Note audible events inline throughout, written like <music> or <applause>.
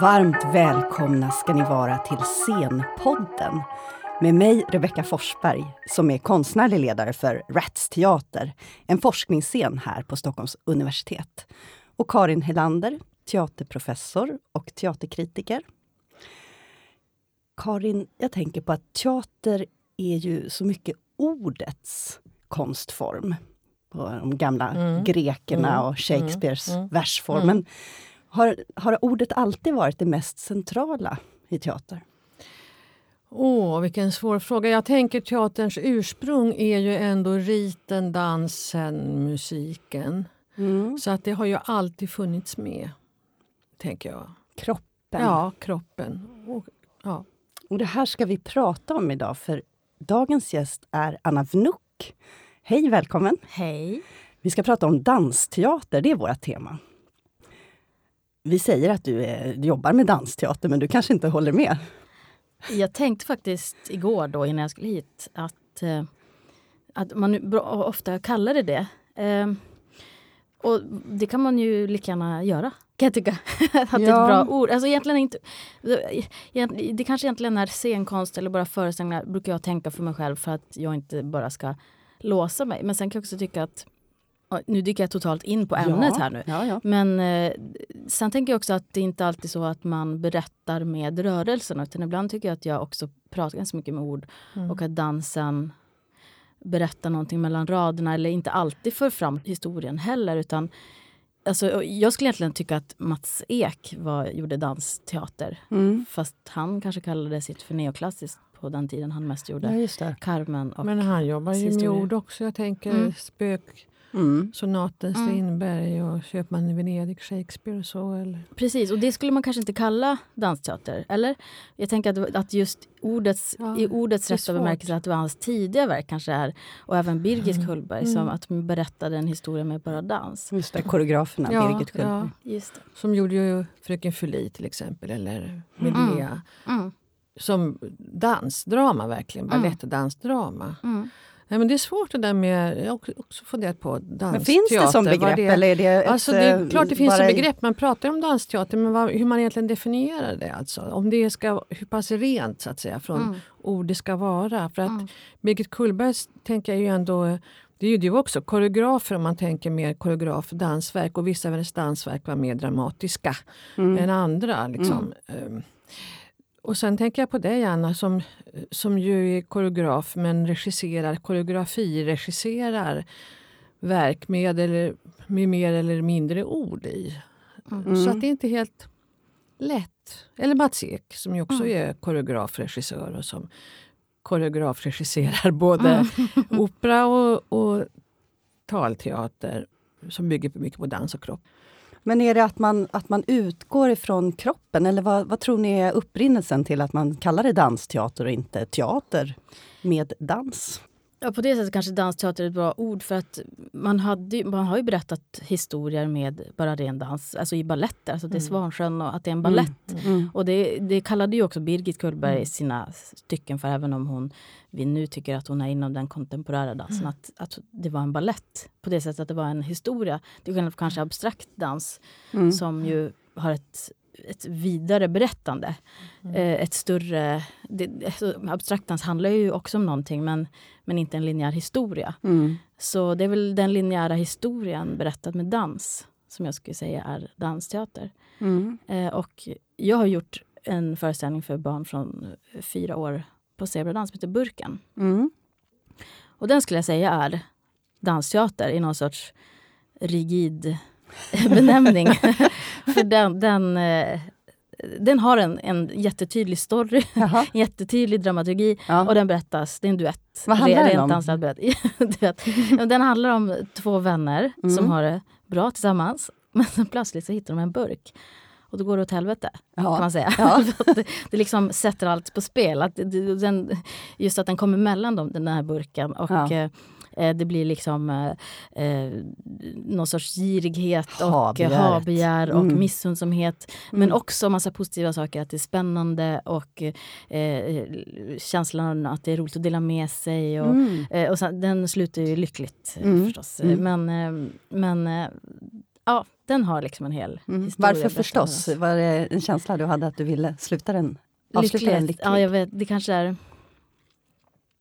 Varmt välkomna ska ni vara till Scenpodden med mig Rebecka Forsberg som är konstnärlig ledare för Rats Teater, en forskningsscen här på Stockholms universitet. Och Karin Helander, teaterprofessor och teaterkritiker. Karin, jag tänker på att teater är ju så mycket ordets konstform. På de gamla mm. grekerna mm. och Shakespeares mm. versform. Har, har ordet alltid varit det mest centrala i teater? Åh, oh, vilken svår fråga. Jag tänker teaterns ursprung är ju ändå riten, dansen, musiken. Mm. Så att det har ju alltid funnits med, tänker jag. Kroppen? Ja, kroppen. Och, ja. och det här ska vi prata om idag, för dagens gäst är Anna Vnuk. Hej, välkommen! Hej! Vi ska prata om dansteater, det är vårt tema. Vi säger att du, är, du jobbar med dansteater, men du kanske inte håller med? Jag tänkte faktiskt igår då innan jag skulle hit att, eh, att man ofta kallar det det. Eh, och det kan man ju lika gärna göra, kan jag tycka. <laughs> att ja. det är ett bra ord. Alltså egentligen inte, det kanske egentligen är scenkonst eller bara föreställningar, brukar jag tänka för mig själv för att jag inte bara ska låsa mig. Men sen kan jag också tycka att nu dyker jag totalt in på ämnet ja, här nu. Ja, ja. Men eh, sen tänker jag också att det inte alltid är så att man berättar med rörelsen. Utan ibland tycker jag att jag också pratar ganska mycket med ord. Mm. Och att dansen berättar någonting mellan raderna. Eller inte alltid för fram historien heller. Utan, alltså, jag skulle egentligen tycka att Mats Ek var, gjorde dansteater. Mm. Fast han kanske kallade sitt för neoklassiskt på den tiden han mest gjorde ja, Carmen. Och Men han jobbar ju med ord också. Jag tänker mm. spök Mm. Sonaten mm. Strindberg och Köpmannen i Venedig, Shakespeare och så. Eller? Precis, och det skulle man kanske inte kalla dansteater, eller? Jag tänker att, att just ordets, ja, i ordets rätta bemärkelse att det var hans tidiga verk kanske är, och även Birgit mm. Kullberg mm. som att berättade en historia med bara dans. Just det, koreograferna, ja, Birgit Kullberg. Ja, just det. Som gjorde ju Fröken Fuli till exempel, eller Medea. Mm. Mm. Som dansdrama verkligen, balettdansdrama. Mm. Nej, men det är svårt det där med... Jag har också funderat på dansteater. Men finns det som begrepp? Det, eller är det, ett, alltså det är klart det finns som begrepp. Man pratar om dansteater, men vad, hur man egentligen definierar det. Alltså. Om det ska, hur pass rent så att säga, från mm. ord det ska vara. För att mm. Birgit Kullberg tänker jag ju ändå... Det är ju du också, koreografer om man tänker mer koreograf dansverk. Och vissa av hennes dansverk var mer dramatiska mm. än andra. Liksom. Um, och sen tänker jag på dig Anna som, som ju är koreograf men regisserar, koreografiregisserar verk med, eller, med mer eller mindre ord i. Mm. Så att det är inte helt lätt. Eller Mats Ek som ju också mm. är koreografregissör och som koreografregisserar både mm. opera och, och talteater som bygger mycket på dans och kropp. Men är det att man, att man utgår ifrån kroppen eller vad, vad tror ni är upprinnelsen till att man kallar det dansteater och inte teater med dans? Ja, på det sättet kanske dansteater är ett bra ord för att man, hade, man har ju berättat historier med bara ren dans, alltså i balletter. Alltså det är mm. Svansjön och att det är en ballett. Mm. Mm. Och det, det kallade ju också Birgit Kullberg mm. sina stycken för, även om hon vi nu tycker att hon är inom den kontemporära dansen, mm. att, att det var en ballett på det sättet att det var en historia. Det är kanske abstrakt dans mm. som ju har ett ett vidare berättande. Mm. Eh, ett större... Det, alltså, abstrakt dans handlar ju också om någonting men, men inte en linjär historia. Mm. Så det är väl den linjära historien berättad med dans som jag skulle säga är dansteater. Mm. Eh, och jag har gjort en föreställning för barn från fyra år på Zebradans som heter Burken. Mm. Och den skulle jag säga är dansteater i någon sorts rigid <laughs> benämning. <laughs> För den, den, eh, den har en, en jättetydlig story, en <laughs> jättetydlig dramaturgi ja. och den berättas, det är en duett. Vad handlar den om? duett. den handlar om två vänner mm. som har det bra tillsammans men plötsligt så hittar de en burk och då går det åt helvete. Ja. kan man säga. Ja. det, det liksom sätter allt på spel. Att den, just att den kommer mellan dem, den här burken. Och, ja. Eh, eh, det blir liksom eh, eh någon sorts girighet och habegär och mm. missundsamhet. Men mm. också massa positiva saker. Att det är spännande och eh, känslan att det är roligt att dela med sig. Och, mm. eh, och sen, den slutar ju lyckligt mm. förstås. Mm. Men, men ja, den har liksom en hel mm. historia. Varför förstås? Var det en känsla du hade att du ville sluta den? Avsluta den lyckligt? Ja, jag vet. Det kanske är...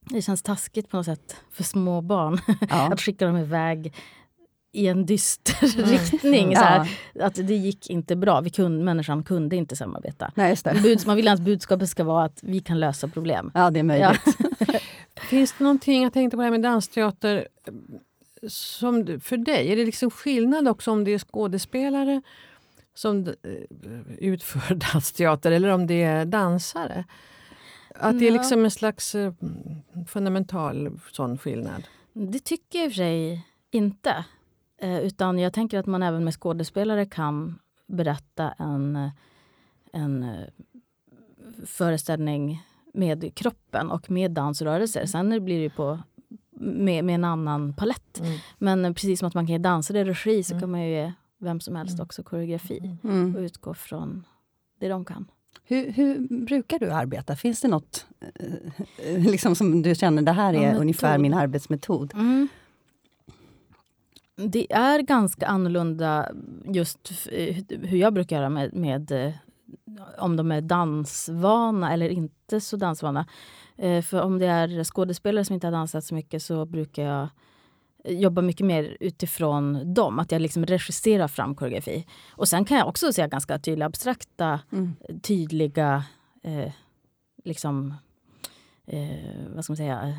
Det känns taskigt på något sätt för små barn. Ja. <laughs> att skicka dem iväg i en dyster mm. riktning. Så här, ja. Att det gick inte bra. Vi kunde, människan kunde inte samarbeta. Nej, just det. Buds, man vill att budskapet ska vara att vi kan lösa problem. Ja, det är möjligt. Ja. <laughs> Finns det någonting, jag tänkte på det här med dansteater, som för dig? Är det liksom skillnad också om det är skådespelare som eh, utför <laughs> dansteater eller om det är dansare? Att det är liksom en slags eh, fundamental sån skillnad? Det tycker jag i och för sig inte. Eh, utan jag tänker att man även med skådespelare kan berätta en, en eh, föreställning med kroppen och med dansrörelser. Sen blir det på med, med en annan palett. Mm. Men precis som att man kan ge dansare regi så mm. kan man ju ge vem som helst mm. också koreografi mm. och utgå från det de kan. Hur, hur, brukar du arbeta? Finns det något eh, liksom som du känner, det här är ja, ungefär min arbetsmetod? Mm. Det är ganska annorlunda just hur jag brukar göra med, med eh, om de är dansvana eller inte så dansvana. Eh, för om det är skådespelare som inte har dansat så mycket så brukar jag jobba mycket mer utifrån dem. Att jag liksom regisserar fram koreografi. Och sen kan jag också säga ganska tydliga, abstrakta, mm. tydliga eh, liksom, eh, vad ska man säga,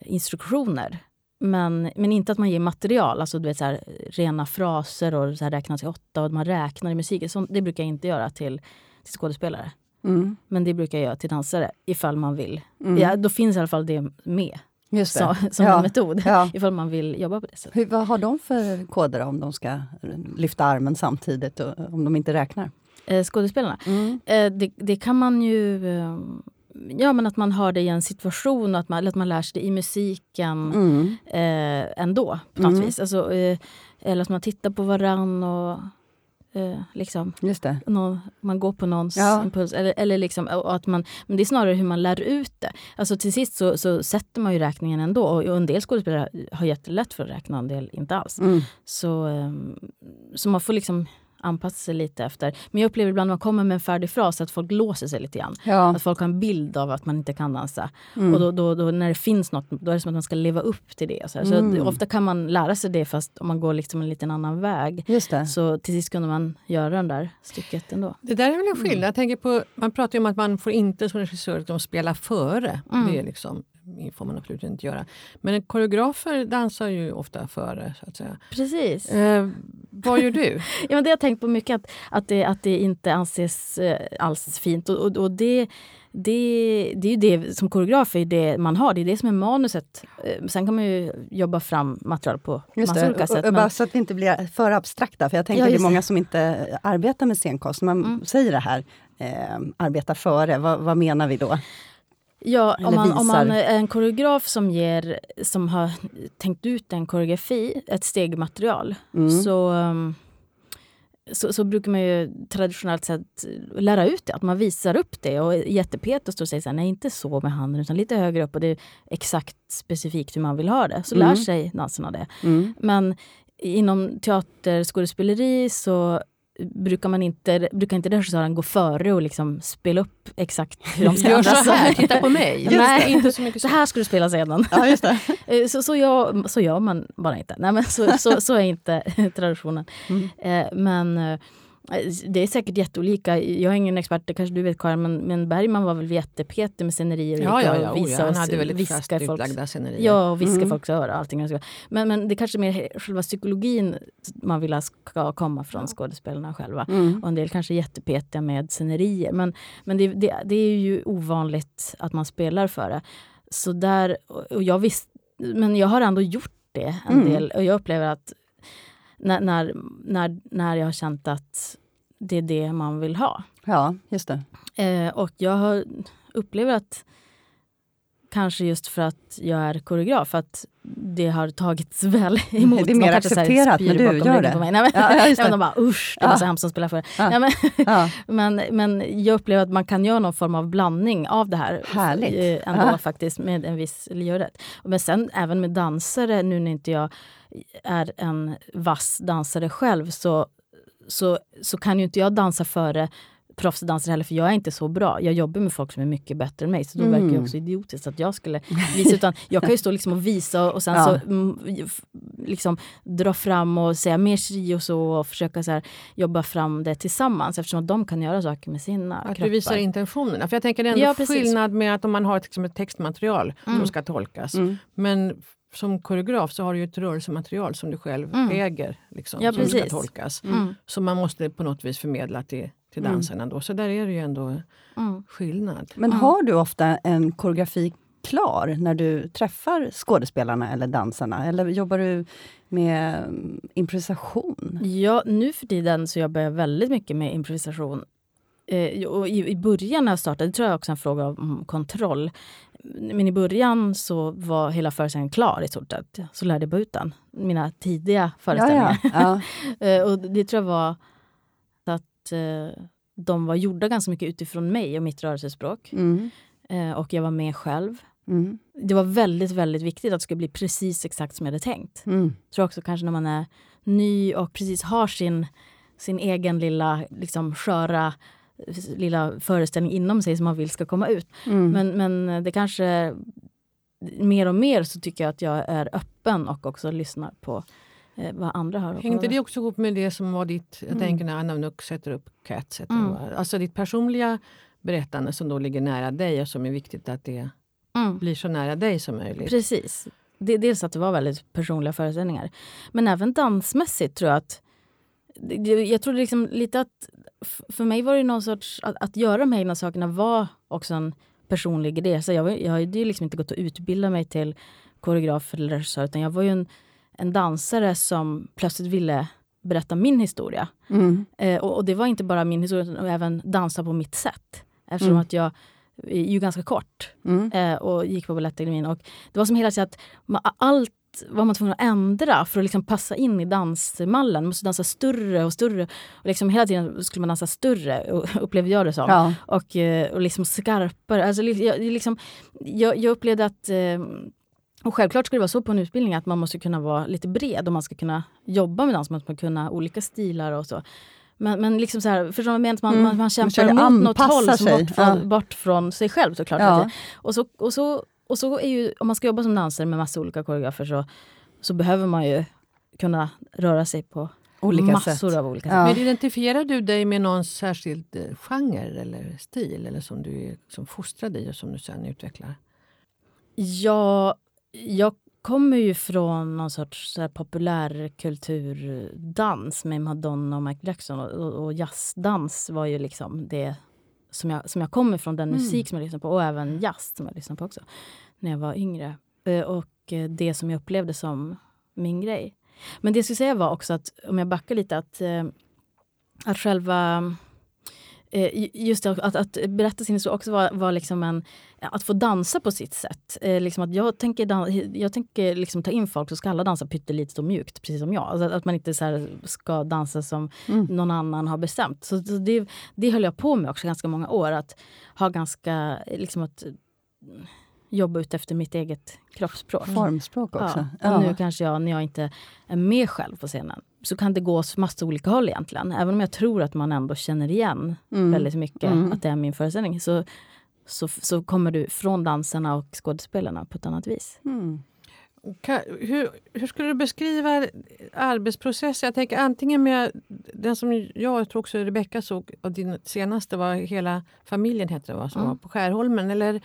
instruktioner. Men, men inte att man ger material, alltså du vet, så här, rena fraser och så här, räkna till åtta och man räknar i musiken. Så, det brukar jag inte göra till, till skådespelare. Mm. Men det brukar jag göra till dansare ifall man vill. Mm. Ja, då finns i alla fall det med. Just. Så, som ja. en metod, ja. ifall man vill jobba på det sättet. Hur, vad har de för koder om de ska lyfta armen samtidigt och om de inte räknar? Eh, skådespelarna? Mm. Eh, det, det, kan man ju... Eh, ja, men att man har det i en situation att man, eller att man lär sig det i musiken mm. eh, ändå. På något mm. vis. Alltså, eh, eller att man tittar på varann och eh, liksom, Just det. Någon, man går på någons ja. impuls. Eller, eller liksom, att man, men det är snarare hur man lär ut det. Alltså till sist så, så sätter man ju räkningen ändå. Och, och en del skådespelare har jättelätt för att räkna, en del inte alls. Mm. Så, eh, så man får liksom anpassa sig lite efter. Men jag upplever ibland när man kommer med en färdig fras att folk låser sig lite grann. Ja. Att folk har en bild av att man inte kan dansa. Mm. Och då, då, då, när det finns något, då är det som att man ska leva upp till det. Så, mm. så ofta kan man lära sig det fast om man går liksom en liten annan väg. Så till sist kunde man göra den där stycket ändå. Det där är väl en skillnad. Mm. Jag tänker på, man pratar ju om att man får inte som regissör spela före. Mm. Det är liksom får man absolut inte göra. Men koreografer dansar ju ofta före. Så att säga. Precis. Eh, vad gör du? <laughs> ja, men det har jag tänkt på mycket, att, att, det, att det inte anses eh, alls fint. Och, och, och, det, det, det är ju det som koreograf är det man har, det är det som är manuset. Eh, sen kan man ju jobba fram material på just massa olika sätt. Och, bara så att vi inte blir för abstrakta, för jag tänker ja, det är många som inte arbetar med scenkonst. Man mm. säger det här, eh, arbeta före, vad, vad menar vi då? Ja, om man, om man, är en koreograf som, ger, som har tänkt ut en koreografi, ett stegmaterial, mm. så, um, så, så, brukar man ju traditionellt sett lära ut det. Att man visar upp det. Och jättepetigt och säger så här, nej inte så med handen utan lite högre upp och det är exakt specifikt hur man vill ha det. Så mm. lär sig danserna det. Mm. Men inom teaterskådespeleri så brukar, man inte, brukar inte regissören gå före och liksom spela upp exakt hur <laughs> de ska Gör så här, titta på mig. Nej, inte så, mycket så. så här ska du spela scenen. Ja. <laughs> Eh, så, så, gör, så gör man bara inte. Nej, men så, så, så är inte <laughs> traditionen. Mm. Eh, men eh, det är säkert jätteolika. Jag är ingen expert, det kanske du vet Karin, men, men Bergman var väl jättepetig med scenerier. Ja, ja, ja, oh, ja. han hade väldigt fast utlagda scenerier. Ja, och viska mm. folks öron. Allting. Men, men det är kanske mer själva psykologin man vill ska komma från skådespelarna själva. Mm. Och en del kanske är jättepetiga med scenerier. Men, men det, det, det, är ju ovanligt att man spelar för det. Så där, och jag visst, men jag har ändå gjort det en mm. del. Och jag upplever att när, när, när, när jag har känt att det är det man vill ha. Ja, just det. Eh, och jag har, upplever att Kanske just för att jag är koreograf, att det har tagits väl emot. <laughs> Det är mer accepterat när du gör det. Nej, men, ja, ja, <laughs> de bara usch, det var ja. så hemskt att spela för. Ja. Nej, men, ja. <laughs> men, men jag upplever att man kan göra någon form av blandning av det här. Härligt. Ändå faktiskt, med en viss lyhördhet. Men sen även med dansare, nu när inte jag är en vass dansare själv så, så, så kan ju inte jag dansa före proffsdansare heller, för jag är inte så bra. Jag jobbar med folk som är mycket bättre än mig, så då mm. verkar det också idiotiskt att jag skulle visa. Utan jag kan ju stå liksom och visa och sen ja. så liksom dra fram och säga mer si och så och försöka så här, jobba fram det tillsammans eftersom att de kan göra saker med sina att kroppar. Att du visar intentionerna. För jag tänker det är ändå ja, skillnad med att om man har ett, liksom ett textmaterial mm. som ska tolkas. Mm. Men som koreograf så har du ett rörelsematerial som du själv mm. äger. Liksom, ja, som precis. ska tolkas. Mm. Så man måste på något vis förmedla det till mm. dansarna. Då. Så där är det ju ändå mm. skillnad. Men har du ofta en koreografi klar när du träffar skådespelarna eller dansarna? Eller jobbar du med mm, improvisation? Ja, nu för tiden så jobbar jag väldigt mycket med improvisation. Eh, och i, I början när jag startade, det tror jag också är en fråga om kontroll. Men i början så var hela föreställningen klar i stort sett. Så lärde jag bara ut den. Mina tidiga föreställningar. Ja, ja. <laughs> Eh, och det tror jag var eh, de var gjorda ganska mycket utifrån mig och mitt rörelsespråk. Mm. Eh, och jag var med själv. Mm. Det var väldigt, väldigt viktigt att det skulle bli precis exakt som jag hade tänkt. Mm. Jag tror också kanske när man är ny och precis har sin, sin egen lilla liksom, sköra lilla föreställning inom sig som man vill ska komma ut. Mm. Men, men det kanske mer och mer så tycker jag att jag är öppen och också lyssnar på eh, vad andra har Hängde det också ihop med det som var ditt, jag mm. tänker när Anna Nuck sätter upp Cats, mm. alltså ditt personliga berättande som då ligger nära dig och som är viktigt att det mm. blir så nära dig som möjligt. Precis. Det, dels att det var väldigt personliga föreställningar. Men även dansmässigt tror jag att jag tror liksom lite att för mig var det någon sorts, att, att göra de här egna sakerna var också en personlig resa. Jag, jag hade ju liksom inte gått och utbilda mig till koreograf eller regissör utan jag var ju en en dansare som plötsligt ville berätta min historia. Mm. Eh, och, och, det var inte bara min historia, utan även dansa på mitt sätt. Eftersom mm. att jag är ju ganska kort mm. eh, och gick på Balettakademin. Och det var som hela tiden att man, allt var man tvungen att ändra för att liksom passa in i dansmallen. Man måste dansa större och större. Och liksom hela tiden skulle man dansa större, upplevde jag det som. Ja. Och, eh, och liksom skarpare. Alltså, jag, liksom, jag, jag upplevde att eh, och självklart ska det vara så på en utbildning att man måste kunna vara lite bred och man ska kunna jobba med dans, man ska kunna olika stilar och så. Men, men liksom så här, förstår jag Man, mm. man, man kämpar mot något håll som bort, från, ja. bort från sig själv såklart. Ja. Och, så, och, så, och så är ju, om man ska jobba som dansare med massa olika koreografer så, så behöver man ju kunna röra sig på olika massor sätt. av olika sätt. Ja. Men identifierar du dig med någon särskild eh, genre eller stil eller som du som fostrar dig och som du sen utvecklar? Ja, jag kommer ju från någon sorts så här, populärkulturdans med Madonna och Michael Jackson. Och, och jazzdans var ju liksom det som jag, som jag kommer från, den mm. musik som jag lyssnade på. Och även jazz som jag lyssnade på också när jag var yngre. Eh, och eh, det som jag upplevde som min grej. Men det jag skulle säga var också att, om jag backar lite, att, eh, att själva just det, att, att berätta sin historia också var, var liksom en, att få dansa på sitt sätt. Eh, liksom att jag tänker, jag tänker liksom ta in folk så ska alla dansa pyttelitet och mjukt, precis som jag. Alltså att man inte så ska dansa som mm. någon annan har bestämt. Så, så det, det höll jag på med också ganska många år. Att ha ganska, liksom att jobba ut efter mitt eget kroppsspråk. Formspråk också. Ja. Och nu kanske jag, när jag inte är med själv på scenen, så kan det gå massa olika håll egentligen. Även om jag tror att man ändå känner igen mm. väldigt mycket mm. att det är min föreställning. Så, så, så kommer du från dansarna och skådespelarna på ett annat vis. Mm. Hur, hur, skulle du beskriva arbetsprocessen? Jag tänker antingen med den som jag, jag tror också Rebecka såg, och din senaste var Hela familjen heter det, va, som mm. var på Skärholmen. Eller Eh,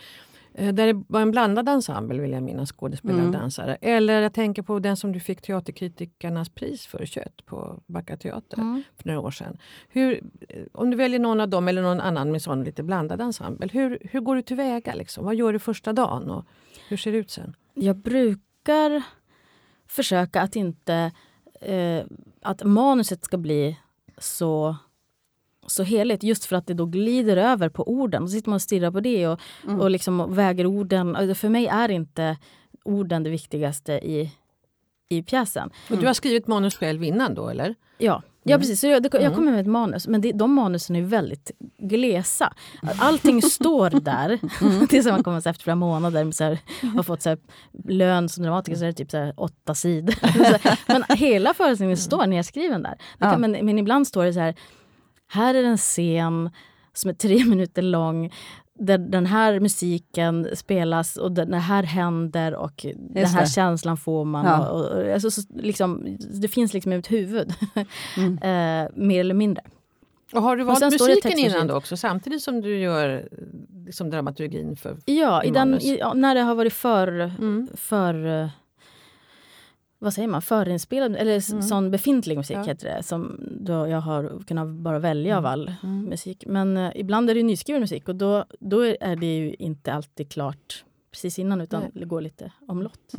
där det var en blandad ensemble vill jag minnas, skådespelare och mm. dansare. Eller jag tänker på den som du fick Teaterkritikernas pris för, Kött, på Backa Teater mm. för några år sedan. Hur, eh, om du väljer någon av dem eller någon annan med sån lite blandad ensemble, hur, hur går du tillväga? Liksom? Vad gör du första dagen och hur ser det ut sen? Jag brukar försöka att inte... Eh, att manuset ska bli så så heligt just för att det då glider över på orden. Då sitter man och stirrar på det och, mm. och liksom väger orden. Alltså, för mig är inte orden det viktigaste i, i pjäsen. Och du har skrivit manus själv innan då eller? Ja. Ja precis, så jag, jag mm. kommer med ett manus men det, de manusen är väldigt glesa. Allting står där mm. tills man kommer efter flera månader så här, har fått så här, lön som dramatiker så är det typ så här, åtta sidor. <laughs> men hela föreställningen står nedskriven där. Kan, men, men ibland står det så här, här är en scen som är tre <laughs> minuter lång där den här musiken spelas och det här händer och Just den här det. känslan får man. Ja. Och, och, alltså, så, liksom, det finns liksom i mitt huvud, <laughs> mm. eh, mer eller mindre. Och har du valt musiken innan då också samtidigt som du gör liksom, dramaturgin för Ja, i den, i, när det har varit för, mm. för eh, vad säger man, förinspelad eller mm. sån befintlig musik ja. heter det. Som då jag har kunnat bara välja mm. av all mm. musik. Men uh, ibland är det nyskriven musik och då, då är det ju inte alltid klart precis innan utan Nej. det går lite omlott.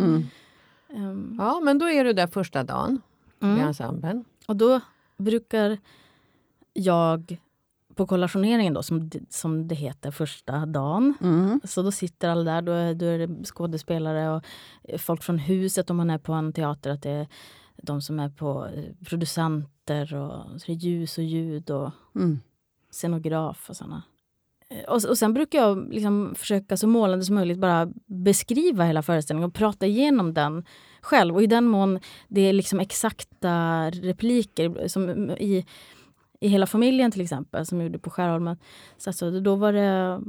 Um, ja, men då är du där första dagen mm. i ensemblen. Och då brukar jag på kollationeringen då, som, som det heter, första dagen. Mm. Så då sitter alla där, då är, då är det skådespelare och folk från huset om man är på en teater. Att det är de som är på eh, producenter och så ljus och ljud och mm. scenograf och såna. Eh, och, och sen brukar jag liksom försöka så målande som möjligt bara beskriva hela föreställningen och prata igenom den själv. Och i den mån det är liksom exakta repliker som i i Hela familjen till exempel, som gjorde på Skärholmen, så då var det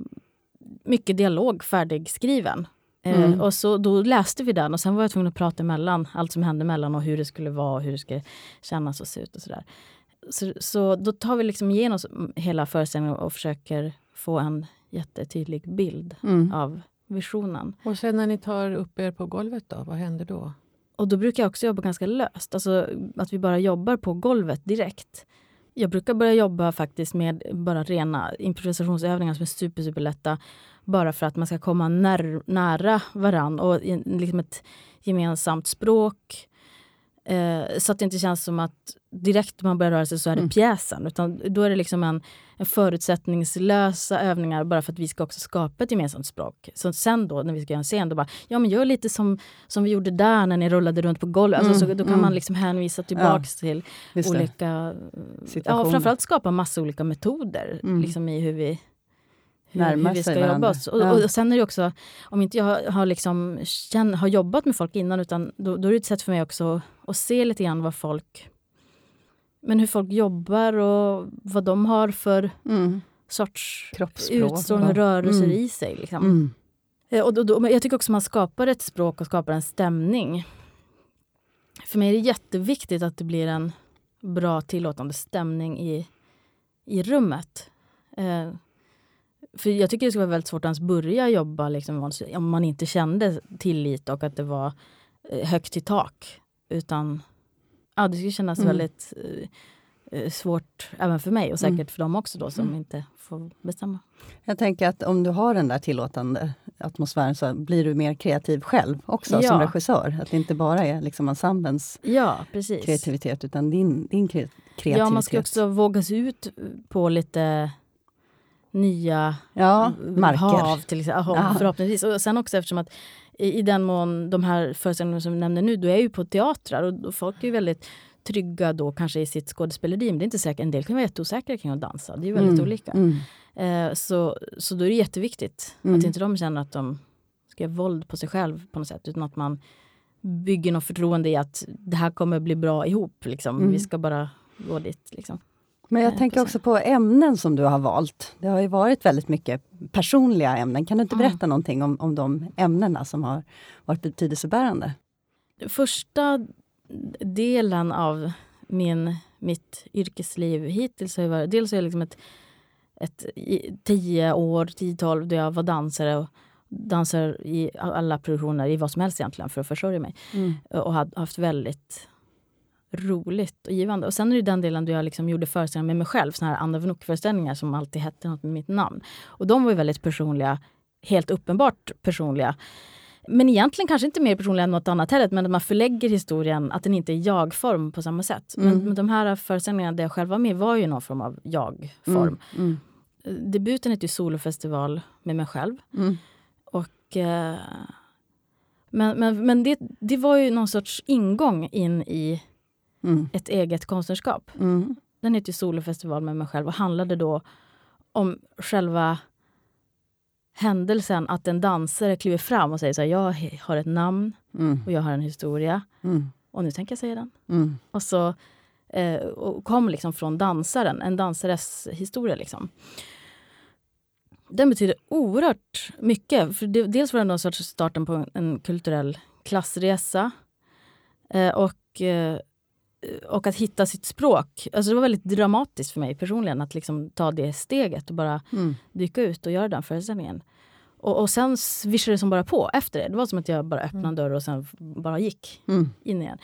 mycket dialog färdigskriven. Eh, mm. Eh, och så, då läste vi den och sen var jag tvungen att prata emellan allt som hände mellan och hur det skulle vara och hur det skulle kännas och se ut och sådär. Så, så då tar vi liksom igenom hela föreställningen och försöker få en jättetydlig bild mm. av visionen. Och sen när ni tar upp er på golvet då, vad händer då? Och då brukar jag också jobba ganska löst, alltså att vi bara jobbar på golvet direkt. Jag brukar börja jobba faktiskt med bara rena improvisationsövningar som är super, superlätta. Bara för att man ska komma när, nära varann och liksom ett gemensamt språk. Eh, så att det inte känns som att direkt man börjar röra sig så är det mm. pjäsen. Utan då är det liksom en, en förutsättningslösa övningar bara för att vi ska också skapa ett gemensamt språk. Så sen då när vi ska göra en scen, då bara, ja men gör lite som, som vi gjorde där när ni rullade runt på golvet. Alltså, mm. så, då kan mm. man liksom hänvisa tillbaks ja. till olika... Ja, framförallt skapa massa olika metoder mm. liksom i hur vi hur, vi ska jobba. Och, ja. och, sen är det också, om inte jag har, liksom, känn, har jobbat med folk innan, utan då, då är det ett sätt för mig också att se lite grann vad folk men hur folk jobbar och vad de har för mm. sorts utstrålning och rörelser mm. i sig. Liksom. Mm. Eh, och då, då, jag tycker också man skapar ett språk och skapar en stämning. För mig är det jätteviktigt att det blir en bra tillåtande stämning i, i rummet. Eh, för jag tycker det skulle vara väldigt svårt att ens börja jobba liksom, om man inte kände tillit och att det var eh, högt i tak. Utan ja, det skulle kännas mm. väldigt eh, svårt även för mig och säkert mm. för dem också då som mm. inte får bestämma. Jag tänker att om du har den där tillåtande atmosfären så blir du mer kreativ själv också ja. som regissör. Att det inte bara är liksom ensemblens ja, kreativitet utan din, din kreativitet. Ja, man ska också våga sig ut på lite nya ja, marker. hav, till exempel, ja. förhoppningsvis. Och sen också eftersom att i, i den mån de här föreställningarna som vi nämnde nu, då är ju på teatrar och, och folk är väldigt trygga då kanske i sitt skådespeleri. Men det är inte säkert, en del kan vara jätteosäkra kring att dansa. Det är väldigt mm. olika. Mm. Eh, så, så då är det jätteviktigt mm. att inte de känner att de ska göra våld på sig själv på något sätt. Utan att man bygger något förtroende i att det här kommer bli bra ihop. Liksom. Mm. Vi ska bara gå dit. Liksom. Men jag tänker också på ämnen som du har valt. Det har ju varit väldigt mycket personliga ämnen. Kan du inte berätta mm. någonting om, om de ämnena som har varit betydelsebärande? Första delen av min, mitt yrkesliv hittills har varit dels är liksom ett, ett tio år, tio, tolv, då jag var dansare och dansar i alla produktioner, i vad som helst egentligen, för att försörja mig. Mm. Och har haft väldigt roligt och givande. Och sen är det den delen då jag liksom gjorde föreställningar med mig själv, såna här Anna Vnuk-föreställningar som alltid hette något med mitt namn. Och de var ju väldigt personliga, helt uppenbart personliga. Men egentligen kanske inte mer personliga än något annat heller, men att man förlägger historien, att den inte är jag-form på samma sätt. Mm. Men, men, de här föreställningarna där jag själv var med var ju någon form av jag-form. Mm. Mm. Debuten hette ju Solofestival med mig själv. Mm. Och, eh, men men, men det, det var ju någon sorts ingång in i mm. ett eget konstnärskap. Mm. Den heter Solofestival med mig själv och handlade då om själva händelsen att en dansare kliver fram och säger så här, jag har ett namn mm. och jag har en historia. Mm. Och nu tänker jag säga den. Mm. Och så eh, och kom liksom från dansaren, en dansares historia. Liksom. Den betyder oerhört mycket. För det, dels var det någon sorts starten på en, en kulturell klassresa. Eh, och, eh, och att hitta sitt språk. Alltså det var väldigt dramatiskt för mig personligen att liksom ta det steget och bara mm. dyka ut och göra den föreställningen. Och, och sen svischade det som bara på efter det. Det var som att jag bara öppnade en mm. dörr och sen bara gick mm. in igen.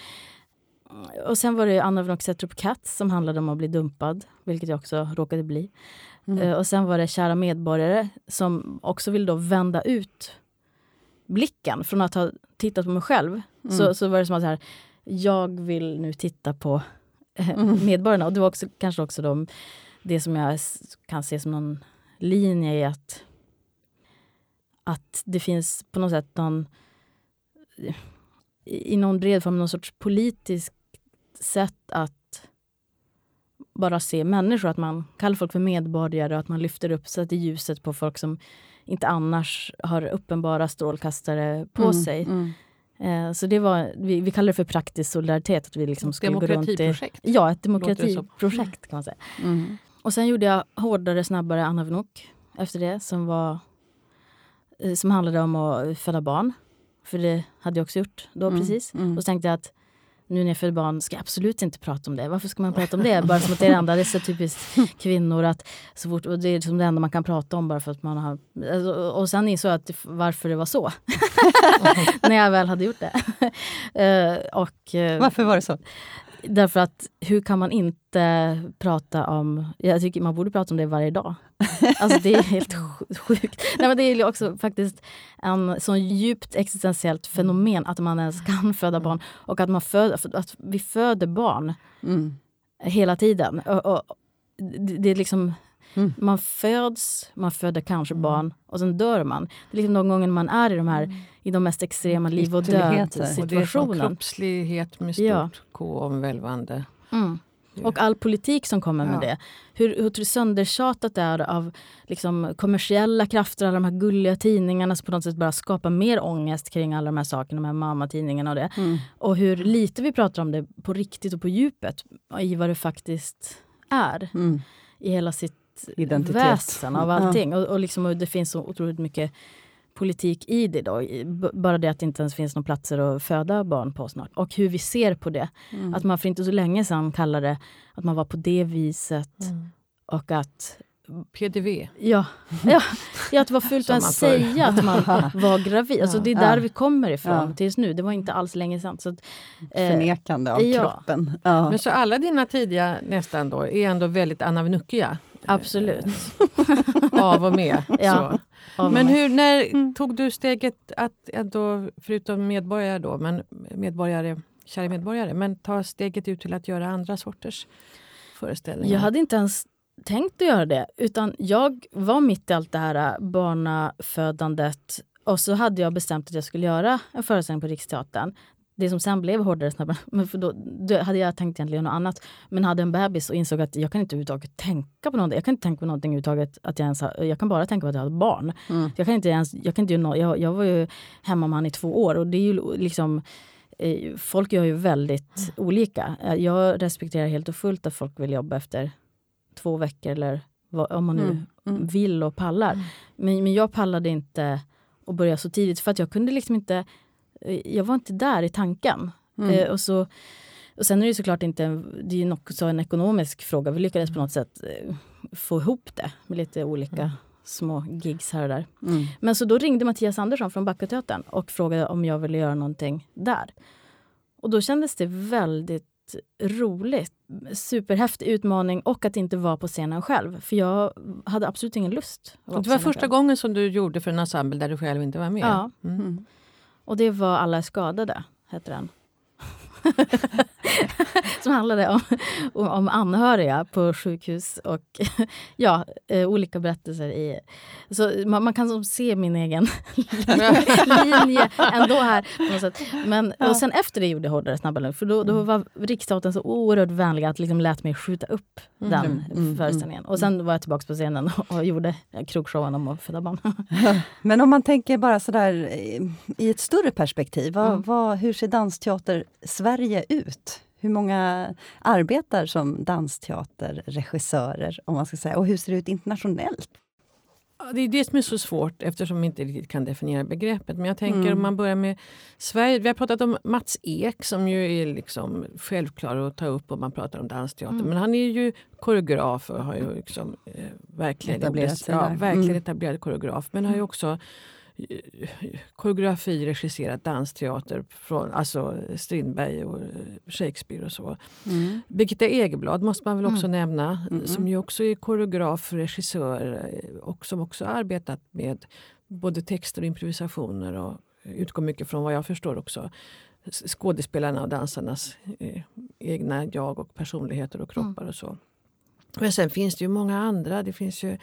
Och sen var det Anna Vnoxetrup Katz som handlade om att bli dumpad, vilket jag också råkade bli. Mm. Uh, och sen var det Kära medborgare som också ville då vända ut blicken från att ha tittat på mig själv. Mm. Så, så var det som att så här, jag vill nu titta på eh, mm. medborgarna. Och det var också, kanske också då, det som jag kan se som någon linje i att att det finns på något sätt någon i någon bred form någon sorts politisk sätt att bara se människor, att man kallar folk för medborgare och att man lyfter upp sätter ljuset på folk som inte annars har uppenbara strålkastare på mm, sig. Mm. Eh, så det var, vi, vi kallar det för praktisk solidaritet. Att vi liksom skulle demokratiprojekt? I, ja, ett demokratiprojekt kan man säga. Mm. Och sen gjorde jag Hårdare, snabbare Anna Vnuk efter det som var Eh, som handlade om att föda barn. För det hade jag också gjort då mm, precis. Mm. Och så tänkte jag att nu när jag föder barn ska jag absolut inte prata om det. Varför ska man prata om det? Bara som att det är det enda. Det är så typiskt kvinnor att så fort, och det är liksom det enda man kan prata om bara för att man har... Alltså, och sen insåg jag att varför det var så. <laughs> när jag väl hade gjort det. <laughs> Eh, och, eh, varför var det så? Därför att hur kan man inte prata om... Jag tycker man borde prata om det varje dag. Alltså det är <laughs> helt sjukt. Nej, men det är också faktiskt en så djupt existentiellt fenomen att man ens kan föda barn. Och att, man föder, att vi föder barn mm. hela tiden. Och, och det, det är liksom Mm. Man föds, man föder kanske mm. barn och sen dör man. Det är liksom de gånger man är i de här mm. I de mest extrema liv och död situationerna. kroppslighet med stort ja. K omvälvande. Mm. Och all politik som kommer med ja. det. Hur, hur söndertjatat det är av liksom, kommersiella krafter, alla de här gulliga tidningarna som på något sätt bara skapar mer ångest kring alla de här sakerna, de här mammatidningarna och det. Mm. Och hur lite vi pratar om det på riktigt och på djupet i vad det faktiskt är. Mm. I hela sitt identitet. väsen av allting. Ja. Och, och, liksom, och det finns så otroligt mycket politik i det. Då. Bara det att det inte ens finns några platser att föda barn på snart. Och hur vi ser på det. Mm. Att man för inte så länge sedan kallade det att man var på det viset. Mm. Och att PDV. Ja, <laughs> ja, ja att det var fult att säga att man <laughs> var gravid. Alltså det är där ja. vi kommer ifrån ja. tills nu. Det var inte alls länge sedan. Så att, eh, Förnekande av ja. kroppen. Ja. Men så alla dina tidiga nästan då är ändå väldigt anavnuckiga? Absolut. <laughs> av och med. Ja, men hur, när mm. tog du steget att ändå, förutom medborgare då, men medborgare, kära medborgare, men ta steget ut till att göra andra sorters föreställningar? Jag hade inte ens tänkt att göra det, utan jag var mitt i allt det här äh, barnafödandet och så hade jag bestämt att jag skulle göra en föreställning på Riksteatern det som sen blev hårdare snabbare, <laughs> men för då, då hade jag tänkt egentligen något annat. Men hade en bebis och insåg att jag kan inte överhuvudtaget tänka på någonting. Jag kan inte tänka på någonting överhuvudtaget. Att jag, ens har, jag kan bara tänka på att jag har ett barn. Mm. Jag kan inte ens, jag kan inte göra jag, jag var ju hemmaman i två år och det är ju liksom eh, Folk gör ju väldigt mm. olika. Eh, jag respekterar helt och fullt att folk vill jobba efter två veckor eller vad, om man nu mm. mm. vill och pallar. Mm. Men, men jag pallade inte att börja så tidigt för att jag kunde liksom inte jag var inte där i tanken. Mm. Eh, och, så, och sen är det såklart inte, det är också en ekonomisk fråga. Vi lyckades på något sätt eh, få ihop det med lite olika mm. små gigs här och där. Mm. Men så då ringde Mattias Andersson från Backateatern och frågade om jag ville göra någonting där. Och då kändes det väldigt roligt. Superhäftig utmaning och att inte vara på scenen själv. För jag hade absolut ingen lust. det var första själv. gången som du gjorde för en ensemble där du själv inte var med? Ja. Mm. Och det var Alla är skadade, hette den. <laughs> som handlade om, om anhöriga på sjukhus och <laughs> ja, eh, olika berättelser. I, så man, man kan se min egen <laughs> linje ändå här. Men, och sen efter det gjorde jag Hårdare, snabba, lugnt. För då, då mm. var Riksteatern så oerhört vänliga att liksom lät mig skjuta upp mm. den mm. mm. föreställningen. Och sen var jag tillbaka på scenen och gjorde krogshowen om att föda barn. Men om man tänker bara sådär i ett större perspektiv. Vad, mm. vad, hur ser dansteater Sverige ut? Hur många arbetar som dansteaterregissörer? Om man ska säga. Och hur ser det ut internationellt? det är det som är så svårt eftersom vi inte riktigt kan definiera begreppet. Men jag tänker mm. om man börjar med Sverige. Vi har pratat om Mats Ek som ju är liksom självklar att ta upp om man pratar om dansteater. Mm. Men han är ju koreograf och har ju liksom, eh, verkligen etablerat. Ja, verkligen mm. etablerad koreograf. Men har ju också koreografi, regisserat dansteater från alltså Strindberg och Shakespeare och så. Mm. Birgitta Egerblad måste man väl också mm. nämna mm. som ju också är koreograf, regissör och som också arbetat med både texter och improvisationer och utgår mycket från vad jag förstår också skådespelarna och dansarnas eh, egna jag och personligheter och kroppar mm. och så. Men sen finns det ju många andra. Det finns ju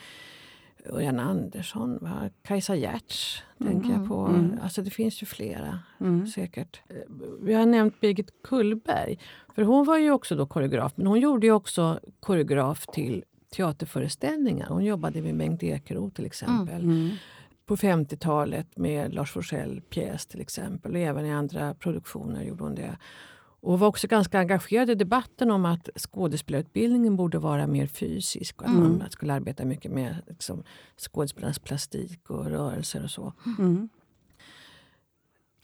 Örjan Andersson, va? Kajsa Giertz mm. tänker jag på. Mm. Alltså det finns ju flera mm. säkert. Vi har nämnt Birgit Kullberg. För hon var ju också då koreograf, men hon gjorde ju också koreograf till teaterföreställningar. Hon jobbade med Bengt Ekeroth till exempel. Mm. På 50-talet med Lars Forssell pjäs till exempel. Och även i andra produktioner gjorde hon det. Och var också ganska engagerad i debatten om att skådespelarutbildningen borde vara mer fysisk och att mm. man skulle arbeta mycket med liksom, skådespelarnas plastik och rörelser och så. Mm.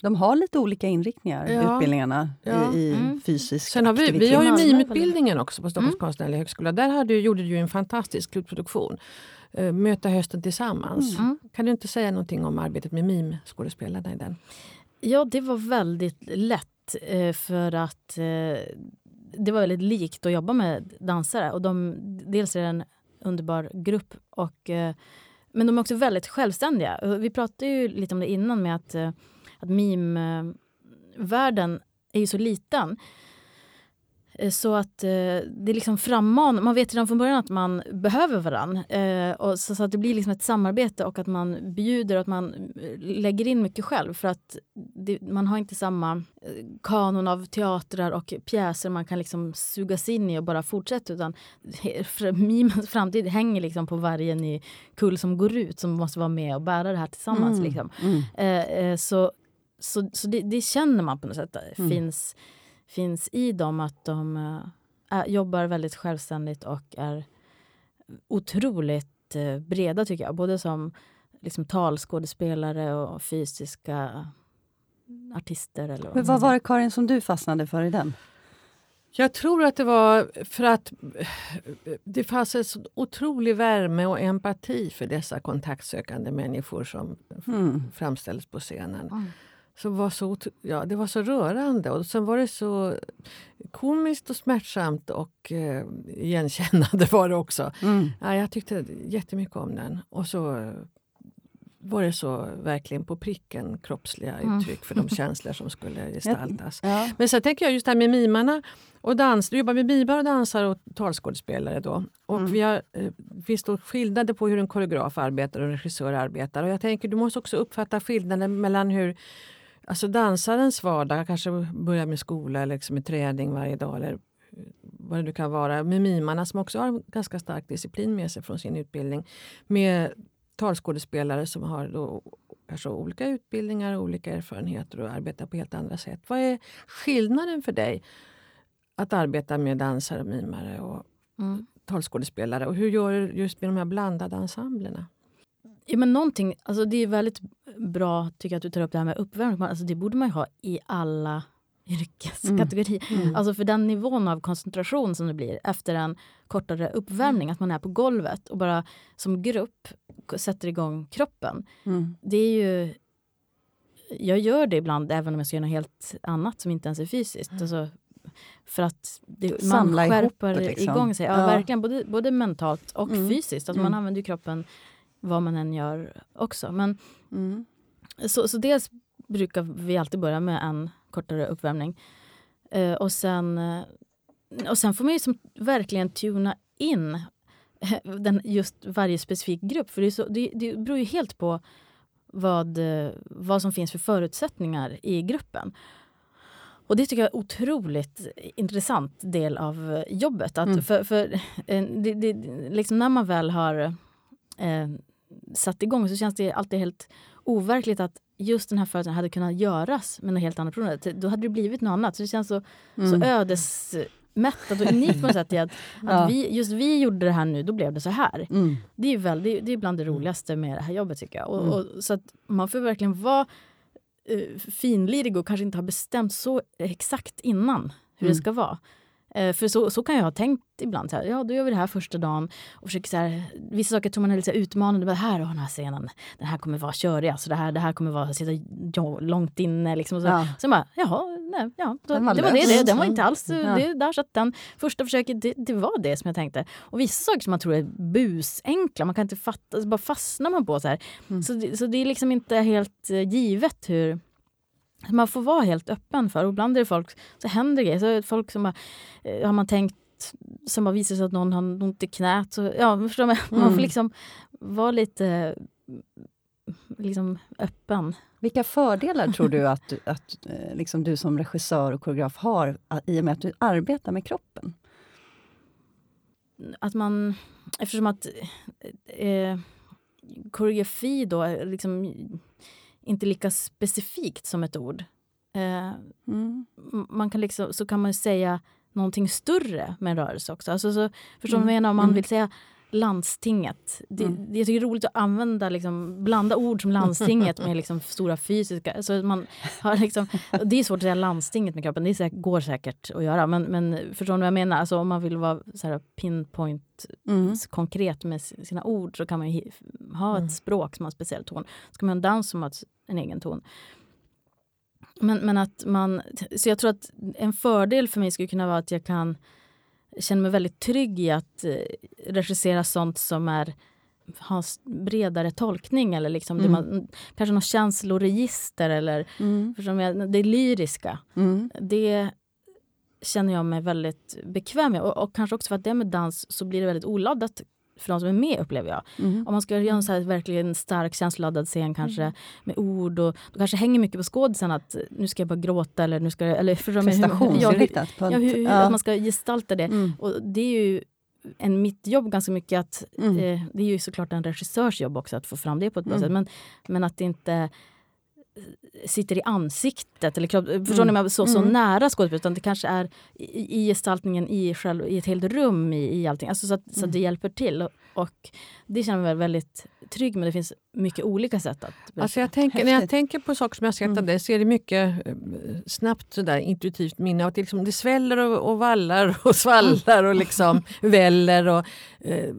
De har lite olika inriktningar, ja. utbildningarna, ja. i, i mm. fysisk Sen har vi, vi har ju mimutbildningen också på Stockholms mm. konstnärliga högskola. Där hade, gjorde du en fantastisk slutproduktion. Uh, Möta hösten tillsammans. Mm. Kan du inte säga någonting om arbetet med mimskådespelarna i den? Ja, det var väldigt lätt Eh, för att eh, det var väldigt likt att jobba med dansare. Och de, dels är det en underbar grupp, och, eh, men de är också väldigt självständiga. Vi pratade ju lite om det innan med att, eh, att meme-världen eh, är ju så liten. Eh, så att eh, det är liksom framman, man vet redan från början att man behöver varann. Eh, och så, så, att det blir liksom ett samarbete och att man bjuder och att man eh, lägger in mycket själv. För att det, man har inte samma eh, kanon av teatrar och pjäser man kan liksom sugas in i och bara fortsätta. Utan mimens framtid hänger liksom på varje ny kull som går ut som måste vara med och bära det här tillsammans. Mm. Liksom. Mm. Eh, så så, så det, det, känner man på något sätt. Mm. finns finns i dem att de äh, jobbar väldigt självständigt och är otroligt äh, breda, tycker jag. Både som liksom, talskådespelare och fysiska artister. Eller Men vad var det, Karin, som du fastnade för i den? Jag tror att det var för att det fanns en så otrolig värme och empati för dessa kontaktsökande människor som mm. framställdes på scenen. Mm som var så, ja, det var så rörande. Och sen var det så komiskt och smärtsamt och eh, igenkännande <laughs> var det också. Mm. Ja, jag tyckte jättemycket om den. Och så var det så verkligen på pricken kroppsliga mm. uttryck för de <laughs> känslor som skulle gestaltas. Ja. Men sen tänker jag just det här med mimarna och dans. Du jobbar med mimar och dansare och talskådespelare då. Och mm. vi har, eh, finns då skillnader på hur en koreograf arbetar och en regissör arbetar. Och jag tänker du måste också uppfatta skillnaden mellan hur Alltså dansarens vardag, kanske börja med skola eller liksom med träning varje dag eller vad det nu kan vara. Med mimarna som också har ganska stark disciplin med sig från sin utbildning. Med talskådespelare som har då kanske olika utbildningar och olika erfarenheter och arbetar på helt andra sätt. Vad är skillnaden för dig att arbeta med dansare, mimare och mm. talskådespelare? Och hur gör du just med de här blandade ensemblerna? Ja, men någonting, alltså det är väldigt bra tycker jag, att du tar upp det här med uppvärmning. Alltså det borde man ha i alla <laughs> yrkeskategorier. Mm. Mm. Alltså för den nivån av koncentration som det blir efter en kortare uppvärmning, mm. att man är på golvet och bara som grupp sätter igång kroppen. Mm. Det är ju... Jag gör det ibland även om jag ska göra något helt annat som inte ens är fysiskt. Mm. Alltså, för att det, man skärper liksom. igång sig. Ja, ja, verkligen. Både, både mentalt och mm. fysiskt. Alltså man använder kroppen vad man än gör också. Men, mm. så, så dels brukar vi alltid börja med en kortare uppvärmning. Eh, och, sen, eh, och sen får man ju som verkligen tuna in <laughs> den, just varje specifik grupp. För det, så, det, det beror ju helt på vad, vad som finns för förutsättningar i gruppen. Och det tycker jag är otroligt intressant del av jobbet. Att mm. för, för det, det, liksom när man väl har eh, satt igång så känns det alltid helt overkligt att just den här födelsen hade kunnat göras med något helt annat personer. Då hade det blivit något annat. Så det känns så, mm. så ödesmättat och unikt på något sätt. <laughs> Att, ja. att vi, just vi gjorde det här nu, då blev det så här. Mm. Det, är väl, det, det, är bland det roligaste med det här jobbet tycker jag. Och, mm. och så att man får verkligen vara uh, finlirig och kanske inte ha bestämt så exakt innan hur det mm. ska vara. Eh, för så, så kan jag ha tänkt ibland. Så här, ja, då gör vi det här första dagen. Och försöker så här, vissa saker tror man är lite utmanande. Men här, den här scenen, den här kommer vara körig. Alltså det, här, det här kommer vara sitta långt inne. Liksom, så. Ja. Sen bara, jaha, nej, ja, då, det var det. det. Den var inte alls ja. det, där. Så att den första försöket, det, det, var det som jag tänkte. Och vissa saker som man tror är busenkla, man kan inte fatta, så bara fastnar man på. så här. Mm. Så, det, så det är liksom inte helt uh, givet hur man får vara helt öppen för. Och ibland är det folk, så händer grejer. Så folk som bara, eh, har man tänkt som har visat sig att någon har ont i knät. Så, ja, förstår man, mm. man får liksom vara lite liksom öppen. Vilka fördelar tror du att, att eh, liksom du som regissör och koreograf har i och med att du arbetar med kroppen? Att man, eftersom att eh, koreografi då liksom inte lika specifikt som ett ord. Eh, mm. man kan liksom, så kan man säga någonting större med en rörelse också. Alltså så, förstår mm. menar? Om man mm. vill säga landstinget. Det, mm. Jag tycker det är roligt att använda, liksom, blanda ord som landstinget med liksom, stora fysiska... Alltså man har liksom, det är svårt att säga landstinget med kroppen, det säkert, går säkert att göra. Men, men förstår ni vad jag menar? Alltså, om man vill vara så här, pinpoint mm. konkret med sina ord så kan man ha ett mm. språk som har en speciell ton. Så kan man ha en dans som har en egen ton. Men, men att man... Så jag tror att en fördel för mig skulle kunna vara att jag kan känner mig väldigt trygg i att eh, regissera sånt som är har bredare tolkning eller liksom mm. det man, kanske något känsloregister eller mm. jag, det lyriska. Mm. Det känner jag mig väldigt bekväm med. Och, och, kanske också för att det med dans så blir det väldigt oladdat för de som är med upplever jag. Mm. Om man ska göra en så här verkligen stark känsloladdad scen kanske mm. med ord och då kanske hänger mycket på skådisen att nu ska jag bara gråta eller nu ska jag... Eller Prestationsinriktat. Ja, hur, hur, ja. Att man ska gestalta det. Mm. Och det är ju en mitt jobb ganska mycket att... Mm. Eh, det är ju såklart en regissörs jobb också att få fram det på ett bra mm. sätt. Men, men att det inte sitter i ansiktet. Eller kropp, förstår mm. ni? Så, så mm. nära skådespelet. Utan det kanske är i, i gestaltningen i, själv, i ett helt rum i, i allting. Alltså så, att, mm. så att det hjälper till. Och, och det känner jag mig väldigt trygg med. Det finns mycket olika sätt att alltså jag tänker, När jag tänker på saker som jag sett mm. av dig så är det mycket eh, snabbt sådär, intuitivt minne. Att det, liksom, det sväller och, och vallar och <laughs> svallar och liksom väller. Och, eh,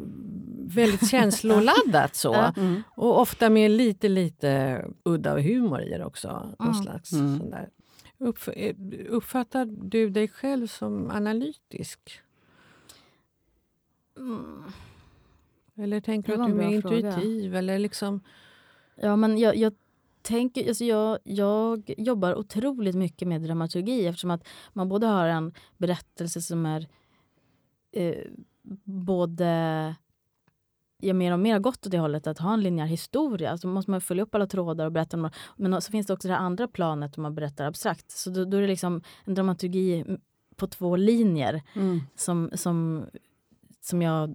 väldigt <laughs> känsloladdat. så. Mm. Och ofta med lite, lite udda humor i det också. Någon mm. slags, mm. sån där. Uppf eh, uppfattar du dig själv som analytisk? Mm. Eller tänker du att du är mer intuitiv? Eller liksom... Ja, men jag, jag tänker, alltså jag, jag jobbar otroligt mycket med dramaturgi eftersom att man både har en berättelse som är eh, både jag mer och mer gått åt det hållet att ha en linjär historia. Så måste man följa upp alla trådar och berätta. Om, men så finns det också det andra planet om man berättar abstrakt. Så då, då, är det liksom en dramaturgi på två linjer mm. som, som, som jag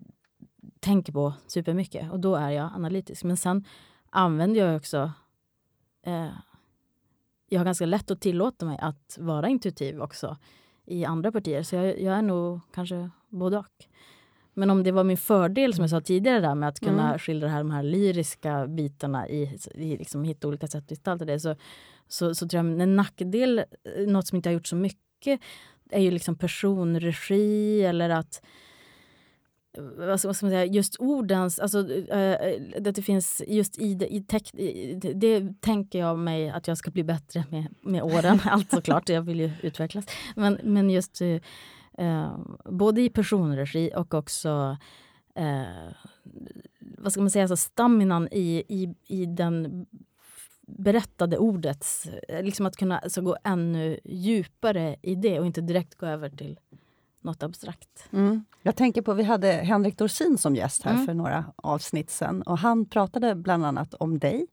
tänker på supermycket. Och då är jag analytisk. Men sen använder jag också... Eh, jag har ganska lätt att tillåta mig att vara intuitiv också i andra partier. Så jag, jag är nog kanske både och. Men om det var min fördel, som jag sa tidigare, där med att kunna mm. skildra här, de här lyriska bitarna i, i liksom, hitta olika sätt att gestalta det, så, så, så tror jag en nackdel, eh, något som inte har gjort så mycket, är ju liksom personregi eller att vad ska, man säga, just ordens, alltså äh, det finns just i, det, i tech, det, tänker jag mig att jag ska bli bättre med, med åren, <laughs> allt såklart, jag vill ju utvecklas. Men, men just äh, Eh, både i personregi och också eh, vad ska man säga, alltså staminan i, i, i den berättade ordets, liksom att kunna alltså, gå ännu djupare i det och inte direkt gå över till något abstrakt. Mm. Jag tänker på, vi hade Henrik Dorsin som gäst här mm. för några avsnitt sen och han pratade bland annat om dig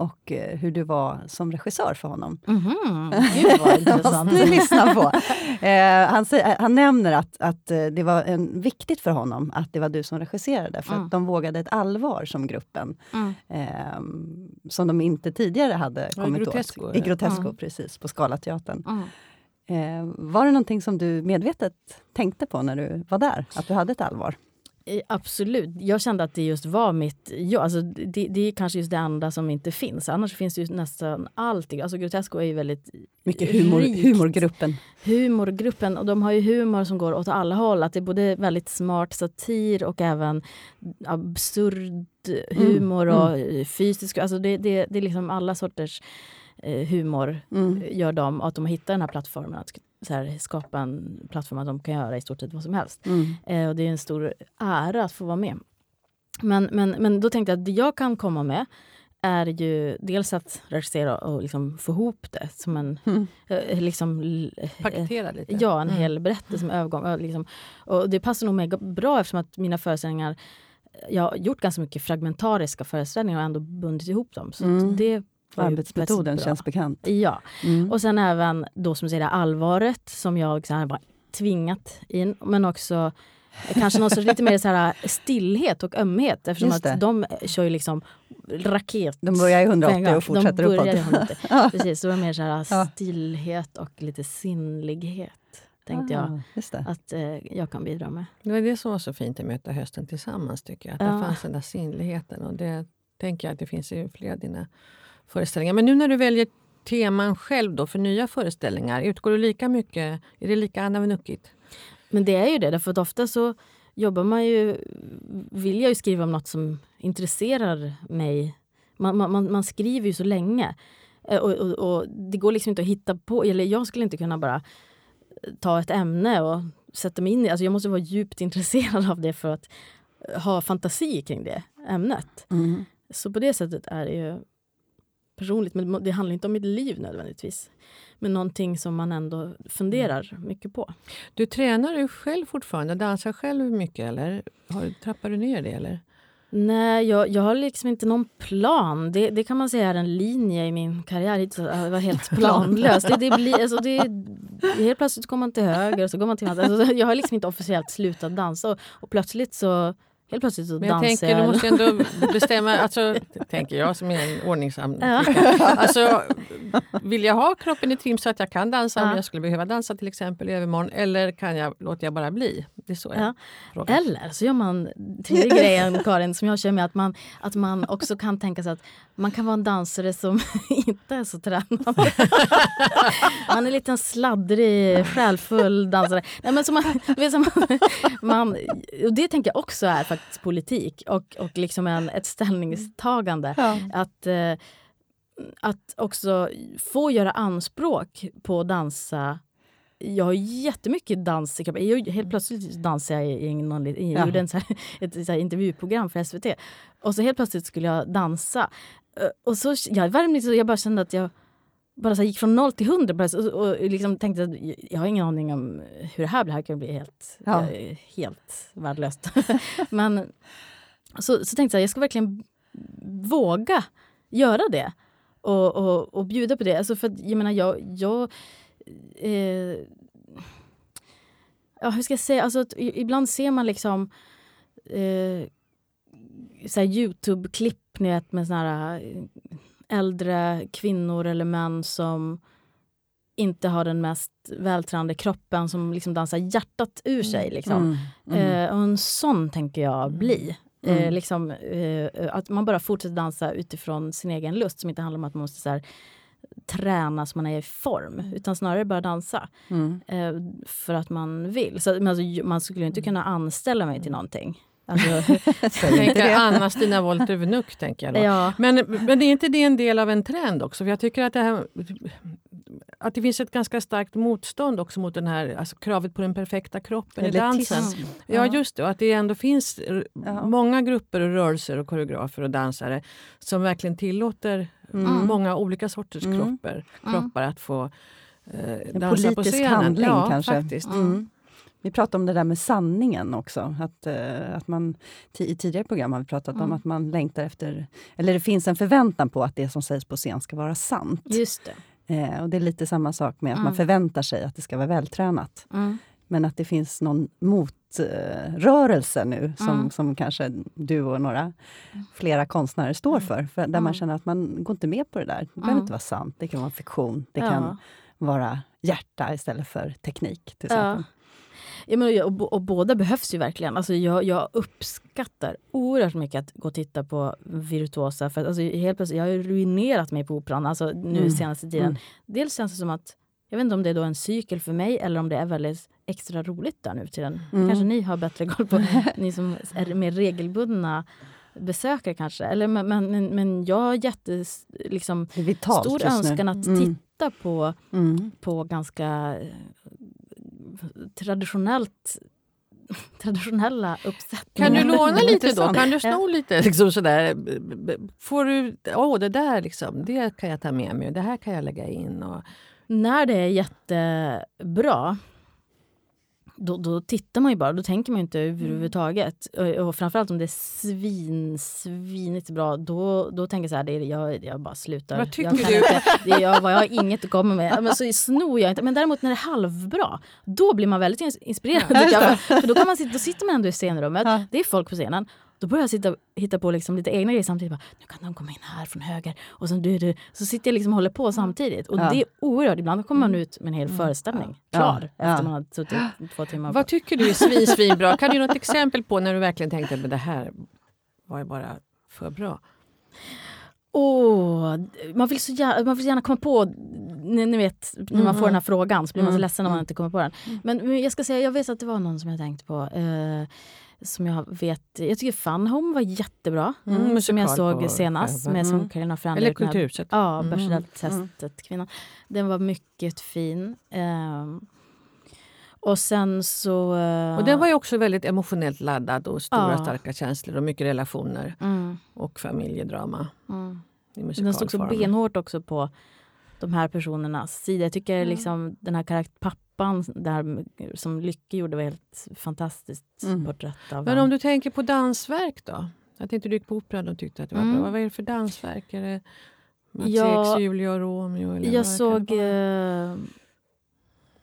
och eh, hur du var som regissör för honom. Mm -hmm. Gud vad <laughs> intressant! lyssna på. Eh, han, säger, han nämner att, att eh, det var en, viktigt för honom att det var du som regisserade, för mm. att de vågade ett allvar som gruppen, mm. eh, som de inte tidigare hade kommit grotesco, åt. I Grotesco, mm. precis, på Scalateatern. Mm. Eh, var det någonting som du medvetet tänkte på när du var där? Att du hade ett allvar? Absolut. Jag kände att det just var mitt... Ja, alltså det, det är kanske just det enda som inte finns. Annars finns det ju nästan allting. Alltså Grotesco är ju väldigt Mycket humor, humorgruppen. Humorgruppen. Och de har ju humor som går åt alla håll. Att det är både väldigt smart satir och även absurd humor mm. och mm. fysisk... Alltså det, det, det är liksom alla sorters humor mm. gör de. Att de har hittat den här plattformen. Att så här, skapa en plattform att de kan göra i stort sett vad som helst. Mm. Eh, och det är en stor ära att få vara med. Men, men, men då tänkte jag att det jag kan komma med är ju dels att regissera och liksom få ihop det som en... Mm. Eh, liksom, eh, Paketera lite? Ja, en mm. hel berättelse med övergång. Och, liksom, och det passar nog mig bra eftersom att mina föreställningar jag har gjort ganska mycket fragmentariska föreställningar och ändå bundit ihop dem. Så mm. det Arbetsmetoden känns bekant. Ja. Mm. Och sen även då som säger allvaret som jag så här, bara tvingat in. Men också kanske någon sorts lite mer så här, stillhet och ömhet eftersom att de kör ju liksom raket. De börjar i 180 och fortsätter de uppåt. 180. <laughs> Precis, så det var mer så här, stillhet och lite sinnlighet tänkte ah, jag att eh, jag kan bidra med. Det var det som var så fint i Möta hösten tillsammans. tycker jag. Att ja. Det fanns den där sinnligheten. Och det tänker jag att det finns i flera av dina föreställningar. Men nu när du väljer teman själv då för nya föreställningar, utgår du lika mycket, är det lika Anna? Men det är ju det, därför att ofta så jobbar man ju, vill jag ju skriva om något som intresserar mig. Man, man, man skriver ju så länge. Eh, och, och, och, det går liksom inte att hitta på, eller jag skulle inte kunna bara ta ett ämne och sätta mig in i alltså Jag måste vara djupt <laughs> intresserad av det för att ha fantasi kring det ämnet. Mm. Så på det sättet är det ju personligt, men det handlar inte om mitt liv nödvändigtvis. Men någonting som man ändå funderar mycket på. Du tränar ju själv fortfarande, dansar själv mycket eller har, trappar du ner det? Eller? Nej, jag, jag har liksom inte någon plan. Det, det kan man säga är en linje i min karriär. Det var helt <laughs> planlöst. det, det blir, alltså det, helt plötsligt går man till höger och så går man till vänster. Alltså jag har liksom inte officiellt slutat dansa och, och plötsligt så Helt plötsligt så Men jag dansar tänker, du måste ändå <laughs> bestämma, alltså, tänker jag som är en ordningsam ja. alltså, Vill jag ha kroppen i trim så att jag kan dansa ja. om jag skulle behöva dansa till exempel i övermorgon eller kan jag, låter jag bara bli? Det är så jag ja. Eller så gör man tredje grejen Karin som jag kör med att man, att man också kan tänka sig att man kan vara en dansare som <laughs> inte är så tränad. man är lite en sladdrig, själfull dansare. Nej, men så man, man, och det tänker jag också är faktiskt politik och, och liksom en, ett ställningstagande. Ja. Att, eh, att också få göra anspråk på att dansa jag har jättemycket dans i kroppen. Jag, helt plötsligt dansar jag i, någon, i, jag gjorde en så här, <laughs> ett så här intervjuprogram för SVT. Och så helt plötsligt skulle jag dansa. Eh, och så, jag värmde jag bara kände att jag bara så gick från noll till hundra och, och liksom tänkte att jag har ingen aning om hur det här blir. Det här kan bli helt, ja. helt värdelöst. <laughs> Men så, så tänkte jag jag ska verkligen våga göra det och, och, och bjuda på det. Alltså för jag menar, jag... jag eh, ja, hur ska jag säga? Alltså, ibland ser man liksom eh, Youtube-klipp med såna här äldre kvinnor eller män som inte har den mest vältränade kroppen som liksom dansar hjärtat ur sig. Mm. Liksom. Mm. Mm. Eh, och en sån tänker jag mm. bli. Eh, mm. liksom, eh, att man bara fortsätter dansa utifrån sin egen lust som inte handlar om att man måste så här, träna så man är i form. Utan snarare bara dansa. Mm. Eh, för att man vill. Så, alltså, man skulle inte kunna anställa mig till någonting. <laughs> Alltså, Anna-Stina Wolter Wnuck, tänker jag. Då. Ja. Men, men är inte det en del av en trend också? För jag tycker att det, här, att det finns ett ganska starkt motstånd också mot den här, alltså kravet på den perfekta kroppen i dansen. Ja, just det. Och att det ändå finns ja. många grupper och rörelser och koreografer och dansare som verkligen tillåter mm. många olika sorters mm. kroppar, kroppar att få eh, dansa en politisk handling ja, kanske. Faktiskt. Vi pratade om det där med sanningen också. Att, uh, att man, I tidigare program har vi pratat mm. om att man längtar efter... Eller det finns en förväntan på att det som sägs på scen ska vara sant. Just det. Uh, och det är lite samma sak med att mm. man förväntar sig att det ska vara vältränat. Mm. Men att det finns någon motrörelse nu som, mm. som kanske du och några flera konstnärer står mm. för. för där man känner att man går inte med på det där. Det behöver inte vara sant. Det kan vara fiktion. Det ja. kan vara hjärta istället för teknik. till exempel. Ja. Ja, men, och, och, båda behövs ju verkligen. Alltså, jag, jag uppskattar oerhört mycket att gå och titta på virtuosa. För alltså, helt plötsligt, jag har ruinerat mig på operan alltså, nu mm. senaste tiden. Mm. Dels känns det som att, jag vet inte om det är då en cykel för mig eller om det är väldigt extra roligt där nu till den. Mm. Kanske ni har bättre koll på, <laughs> ni som är mer regelbundna besökare kanske. Eller, men, men, men jag har jättes, liksom, stor önskan att mm. titta på, mm. på ganska traditionellt <laughs> traditionella uppsättningar. Kan du låna lite då? Kan du sno lite? Liksom sådär. Får du, åh det där liksom, det kan jag ta med mig, det här kan jag lägga in. Och... När det är jättebra då, då tittar man ju bara, då tänker man inte överhuvudtaget. Och, och framförallt om det är svin, svinigt bra, då, då tänker jag så här, det är, jag, jag bara slutar. Vad tycker jag du? Inte, det, jag, jag har inget att komma med. Men så snor jag inte. Men däremot när det är halvbra, då blir man väldigt inspirerad. Ja, <laughs> för då, kan man, då sitter man ändå i scenrummet, ja. det är folk på scenen då börjar jag sitta, hitta på liksom lite egna grejer samtidigt. Bara, nu kan de komma in här från höger. Och sen du, du. Så sitter jag liksom och håller på samtidigt. Och ja. det är oerhört. Ibland kommer man ut med en hel mm. föreställning klar ja. efter man har suttit två timmar. Vad tycker du är svin, <laughs> svinbra? Kan du ge något exempel på när du verkligen tänkte att det här var bara för bra? Oh, man, vill så gärna, man vill gärna komma på, ni, ni vet när man mm. får den här frågan så blir man så mm. ledsen när man mm. inte kommer på den. Mm. Men, men jag ska säga, jag vet att det var någon som jag tänkte på. Eh, som jag vet, jag tycker Fun Home var jättebra. Mm, som jag såg senast med som Carina Frände. Eller Kulturhuset. Ja, Berzeltestet-kvinnan. Den var mycket fin. Um, och sen så... Uh, och den var ju också väldigt emotionellt laddad och stora ja. starka känslor och mycket relationer. Mm. Och familjedrama. Mm. Den stod så benhårt också på de här personernas sida. Jag tycker mm. liksom den här karaktär, pappan där, som Lycke gjorde var helt fantastiskt mm. porträtt av Men om du tänker på dansverk då? Att inte du gick på Operan och tyckte att det var mm. bra. Vad är det för dansverk? Är det Mats ja, X, Julia och Romeo? Eller jag såg eh,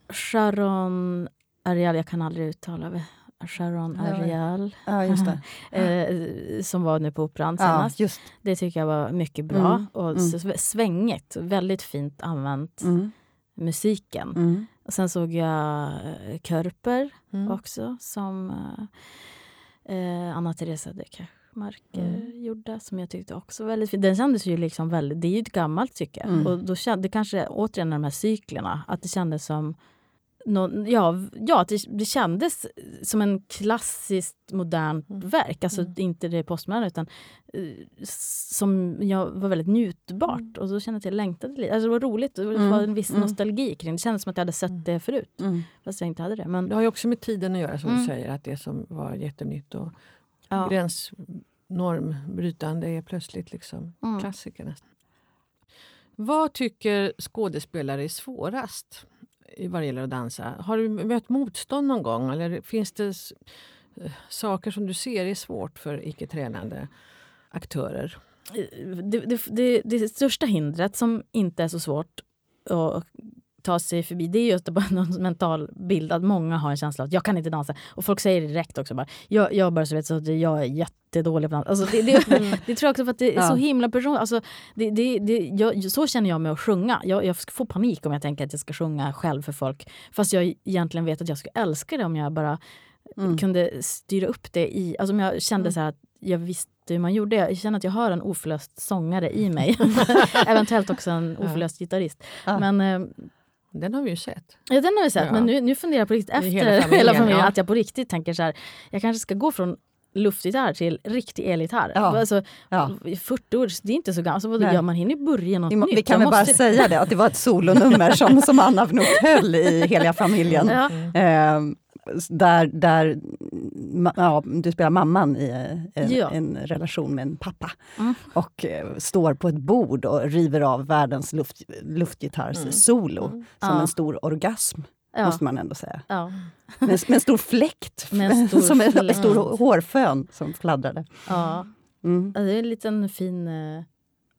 Sharon Ariel, jag kan aldrig uttala det. Sharon Ariel, ja, just det. <laughs> eh, som var nu på Operan senast. Ja, det tycker jag var mycket bra mm. och mm. svängigt. Väldigt fint använt, mm. Musiken. Mm. Och sen såg jag eh, Körper mm. också, som eh, eh Anna Teresa de Kachmark mm. gjorde, som jag tyckte också väldigt fin. Den kändes ju liksom väldigt... Det är ju ett gammalt stycke. Mm. Och då kände, det kanske återigen de här cyklerna, att det kändes som någon, ja, ja det, det kändes som en klassiskt modernt mm. verk. Alltså mm. inte det postmoderna utan uh, som jag var väldigt njutbart. Mm. Och så kände jag att jag längtade lite. Alltså det var roligt. Det var mm. en viss mm. nostalgi kring det. Det kändes som att jag hade sett mm. det förut. Fast jag inte hade det. Men... Det har ju också med tiden att göra som du säger. Att det som var jättenytt och ja. gränsnormbrytande är plötsligt liksom klassiker nästan. Vad tycker skådespelare är svårast? Vad det gäller att dansa. Har du mött motstånd någon gång? Eller finns det eh, saker som du ser är svårt för icke-tränande aktörer? Det, det, det, det, största hindret som inte är så svårt att ta sig förbi det är just bara <laughs> någon mental bild att många har en känsla av att jag kan inte dansa. Och folk säger det direkt också. Bara, jag, jag bara så vet så att jag är jättedålig på dans. Alltså det, det, mm. det tror jag också för att det är ja. så himla personligt. Alltså det, det, det, jag, så känner jag med att sjunga. Jag, jag får panik om jag tänker att jag ska sjunga själv för folk. Fast jag egentligen vet att jag skulle älska det om jag bara mm. kunde styra upp det i... Alltså om jag kände mm. så att jag visste hur man gjorde. Jag känner att jag har en oförlöst sångare i mig. <laughs> Eventuellt också en oförlöst gitarrist. Ja. Men eh, den har vi ju sett. Ja, den har vi sett. Ja. Men nu, nu funderar jag på riktigt efter hela familjen, hela familjen ja. att jag på riktigt tänker så här. Jag kanske ska gå från luftgitarr till riktig elgitarr. Ja. Alltså, ja. 40 år, det är inte så gammalt. Alltså, ja, man hinner börja något vi, nytt. Vi kan väl måste... bara säga det, att det var ett solonummer som, som Anna Wnuk höll i Heliga familjen. Ja. Mm. Där, där ja, du spelar mamman i en, ja. en relation med en pappa. Mm. Och uh, står på ett bord och river av världens luft, luftgitarrssolo mm. som ja. en stor orgasm. Ja. Måste man ändå säga. Ja. Med, med en stor fläkt, <laughs> en stor <laughs> som en, en stor hårfön som fladdrade. Ja. Mm. det är en liten fin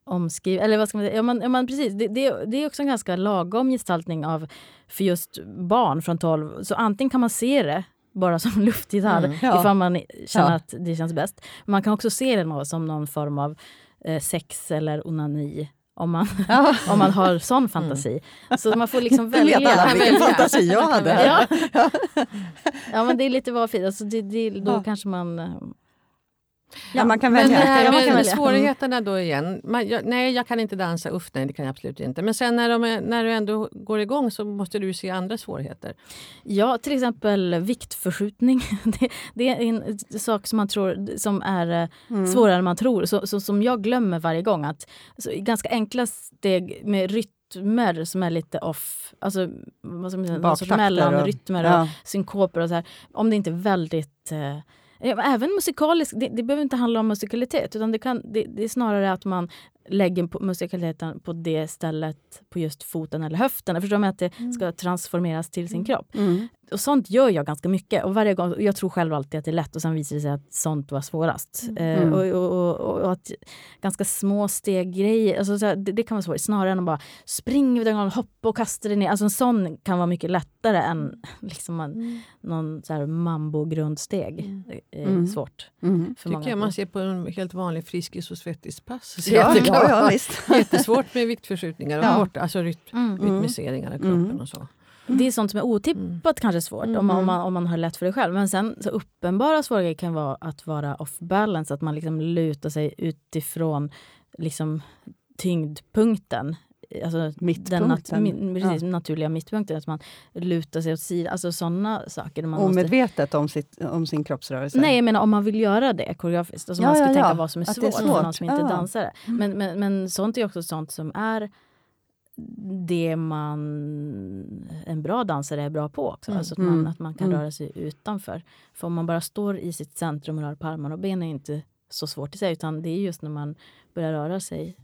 omskrivning. Eller vad ska man säga? Ja, man, ja, man, precis. Det, det, det, är också en ganska lagom gestaltning av för just barn från 12. Så antingen kan man se det bara som <laughs> luftgitarr mm, ja. ifall man känner ja. att det känns bäst. Man kan också se det som någon form av eh, sex eller onani om man, ja. <laughs> om man har sån mm. fantasi. Mm. Så man får liksom välja. <laughs> Du vet alla vilken fantasi jag hade. ja. ja, men det är lite vad fint. Alltså det, det, då ja. kanske man eh, Ja, man kan välja. Men, ja, man kan välja. Svårigheterna då igen. Man, jag, nej, jag kan inte dansa. Uff, nej, det kan jag absolut inte. Men sen när, de är, när du ändå går igång så måste du se andra svårigheter. Ja, till exempel viktförskjutning. <laughs> Det, det är en sak som man tror som är eh, mm. svårare än man tror. Så, så, som jag glömmer varje gång. Att, så, ganska enkla steg med rytmer som är lite off. Alltså vad ska man säga, mellanrytmer och, ja. synkoper och så här. Om det inte är väldigt eh, Även musikaliskt, det, det behöver inte handla om musikalitet utan det, kan, det, det är snarare att man lägger musikaliteten på det stället på just foten eller höften. Jag förstår mig att det mm. ska transformeras till sin mm. kropp. Mm och sånt gör jag ganska mycket. Och varje gång, jag tror själv alltid att det är lätt och sen visar det sig att sånt var svårast. Mm. Eh, och, och, och, och, att ganska små steg-grejer, alltså, det, det, kan vara svårt. Snarare än att bara springa vid en hoppa och kasta dig ner. Alltså en sån kan vara mycket lättare än <laughs> liksom en, mm. någon så här mambo-grundsteg. Mm. Är mm. svårt. Mm. För tycker jag man ser på en helt vanlig Friskis och svettis-pass. Ja, ja, ja, visst. <laughs> Jättesvårt med viktförskjutningar och ja. bort, alltså rytm, mm. rytmiseringar av kroppen och så. Det är sånt som är otippat mm. kanske svårt mm. om, man, om, man, om man har lätt för det själv. Men sen så uppenbara svårigheter kan vara att vara off balance, att man liksom lutar sig utifrån liksom, tyngdpunkten. Alltså mittpunkten. Den nat precis, ja. naturliga mittpunkten. Att man lutar sig åt sidan. Alltså sådana saker. Man Omedvetet måste... om, sitt, om sin kroppsrörelse? Nej, jag menar om man vill göra det koreografiskt. Alltså ja, man ska ja, tänka vad som är svårt, är svårt, för någon som inte. Mm. Men, men, men sånt är också sånt som är det man, en bra dansare är bra på också. Mm. Alltså att man, mm. att man kan mm. röra sig utanför. För om man bara står i sitt centrum och rör på armarna och benen är inte så svårt i sig. Utan det är just när man börjar röra sig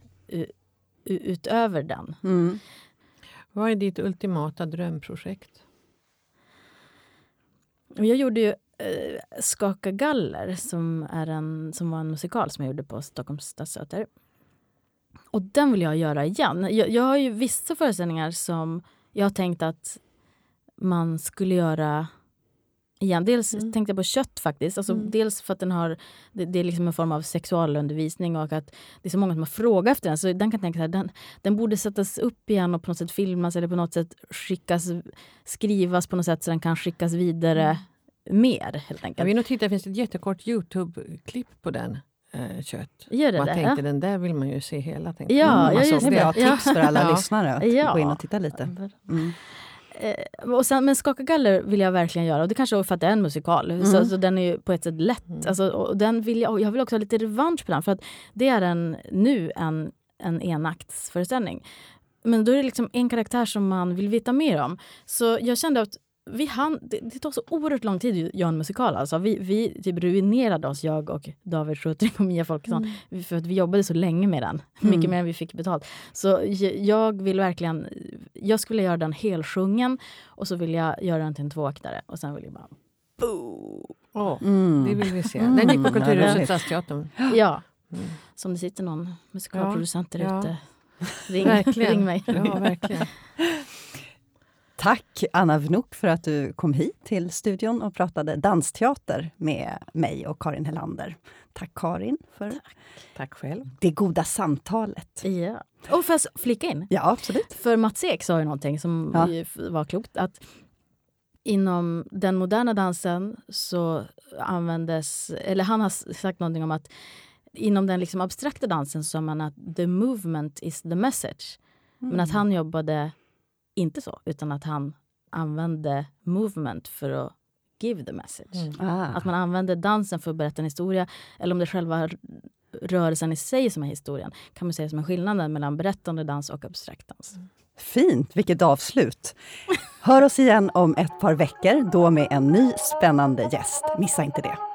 utöver den. Mm. Vad är ditt ultimata drömprojekt? Jag gjorde ju eh, Skaka galler som, är en, som var en musikal som jag gjorde på Stockholms stadsteater. Och den vill jag göra igen. Jag, jag har ju vissa föreställningar som jag har tänkt att man skulle göra igen. Dels mm. tänkte jag på kött faktiskt. Alltså, mm. Dels för att den har, det, det, är liksom en form av sexualundervisning och att det är så många som har frågat efter den. Så den kan tänka så här, den, den borde sättas upp igen och på något sätt filmas eller på något sätt skickas, skrivas på något sätt så den kan skickas vidare mm. mer. helt enkelt. Jag vill nog titta, det finns ett jättekort Youtube-klipp på den eh, kött. Gör det man det? tänkte den där vill man ju se hela. Tänkte. Ja, mm, just det. Bra tips för alla <laughs> lyssnare att ja. gå in och titta lite. Mm. Eh, och sen, men Skaka galler vill jag verkligen göra. Och det kanske är för att det är en musikal. Mm. Så, så, den är ju på ett sätt lätt. Mm. Alltså, och den vill jag, jag vill också ha lite revansch på den. För att det är en, nu en, en enaktsföreställning. Men då är det liksom en karaktär som man vill veta mer om. Så jag kände att vi hann, det, det tar så oerhört lång tid att göra en musikal. Alltså. Vi, vi typ ruinerade oss, jag och David Schutring och Mia Folkesson. Mm. För att vi jobbade så länge med den. Mm. Mycket mer än vi fick betalt. Så jag vill verkligen... Jag skulle göra den helsjungen och så vill jag göra den till en tvåaktare. Och sen vill jag bara... Oh, mm. Det vill vi se. Den gick på Kulturhuset Stadsteatern. Ja. Mm. Så om det sitter någon musikalproducent ja. där ute, <laughs> ring, ring mig. Ja, verkligen. <laughs> Tack Anna Vnuk för att du kom hit till studion och pratade dansteater med mig och Karin Helander. Tack Karin för Tack, Tack själv. det goda samtalet. Ja. Och får jag flika in? Ja, absolut. För Mats Ek sa ju någonting som ja. var klokt. Att inom den moderna dansen så användes, eller han har sagt någonting om att inom den liksom abstrakta dansen så sa man att the movement is the message. Mm. Men att mm. han jobbade inte så, utan att han använde movement för att give the message. Mm. Ah. Att man använder dansen för att berätta en historia. Eller om det är själva rörelsen i sig som är historien. Kan man säga som är skillnaden mellan berättande dans och abstrakt dans. Fint, vilket avslut! Hör oss igen om ett par veckor, då med en ny spännande gäst. Missa inte det.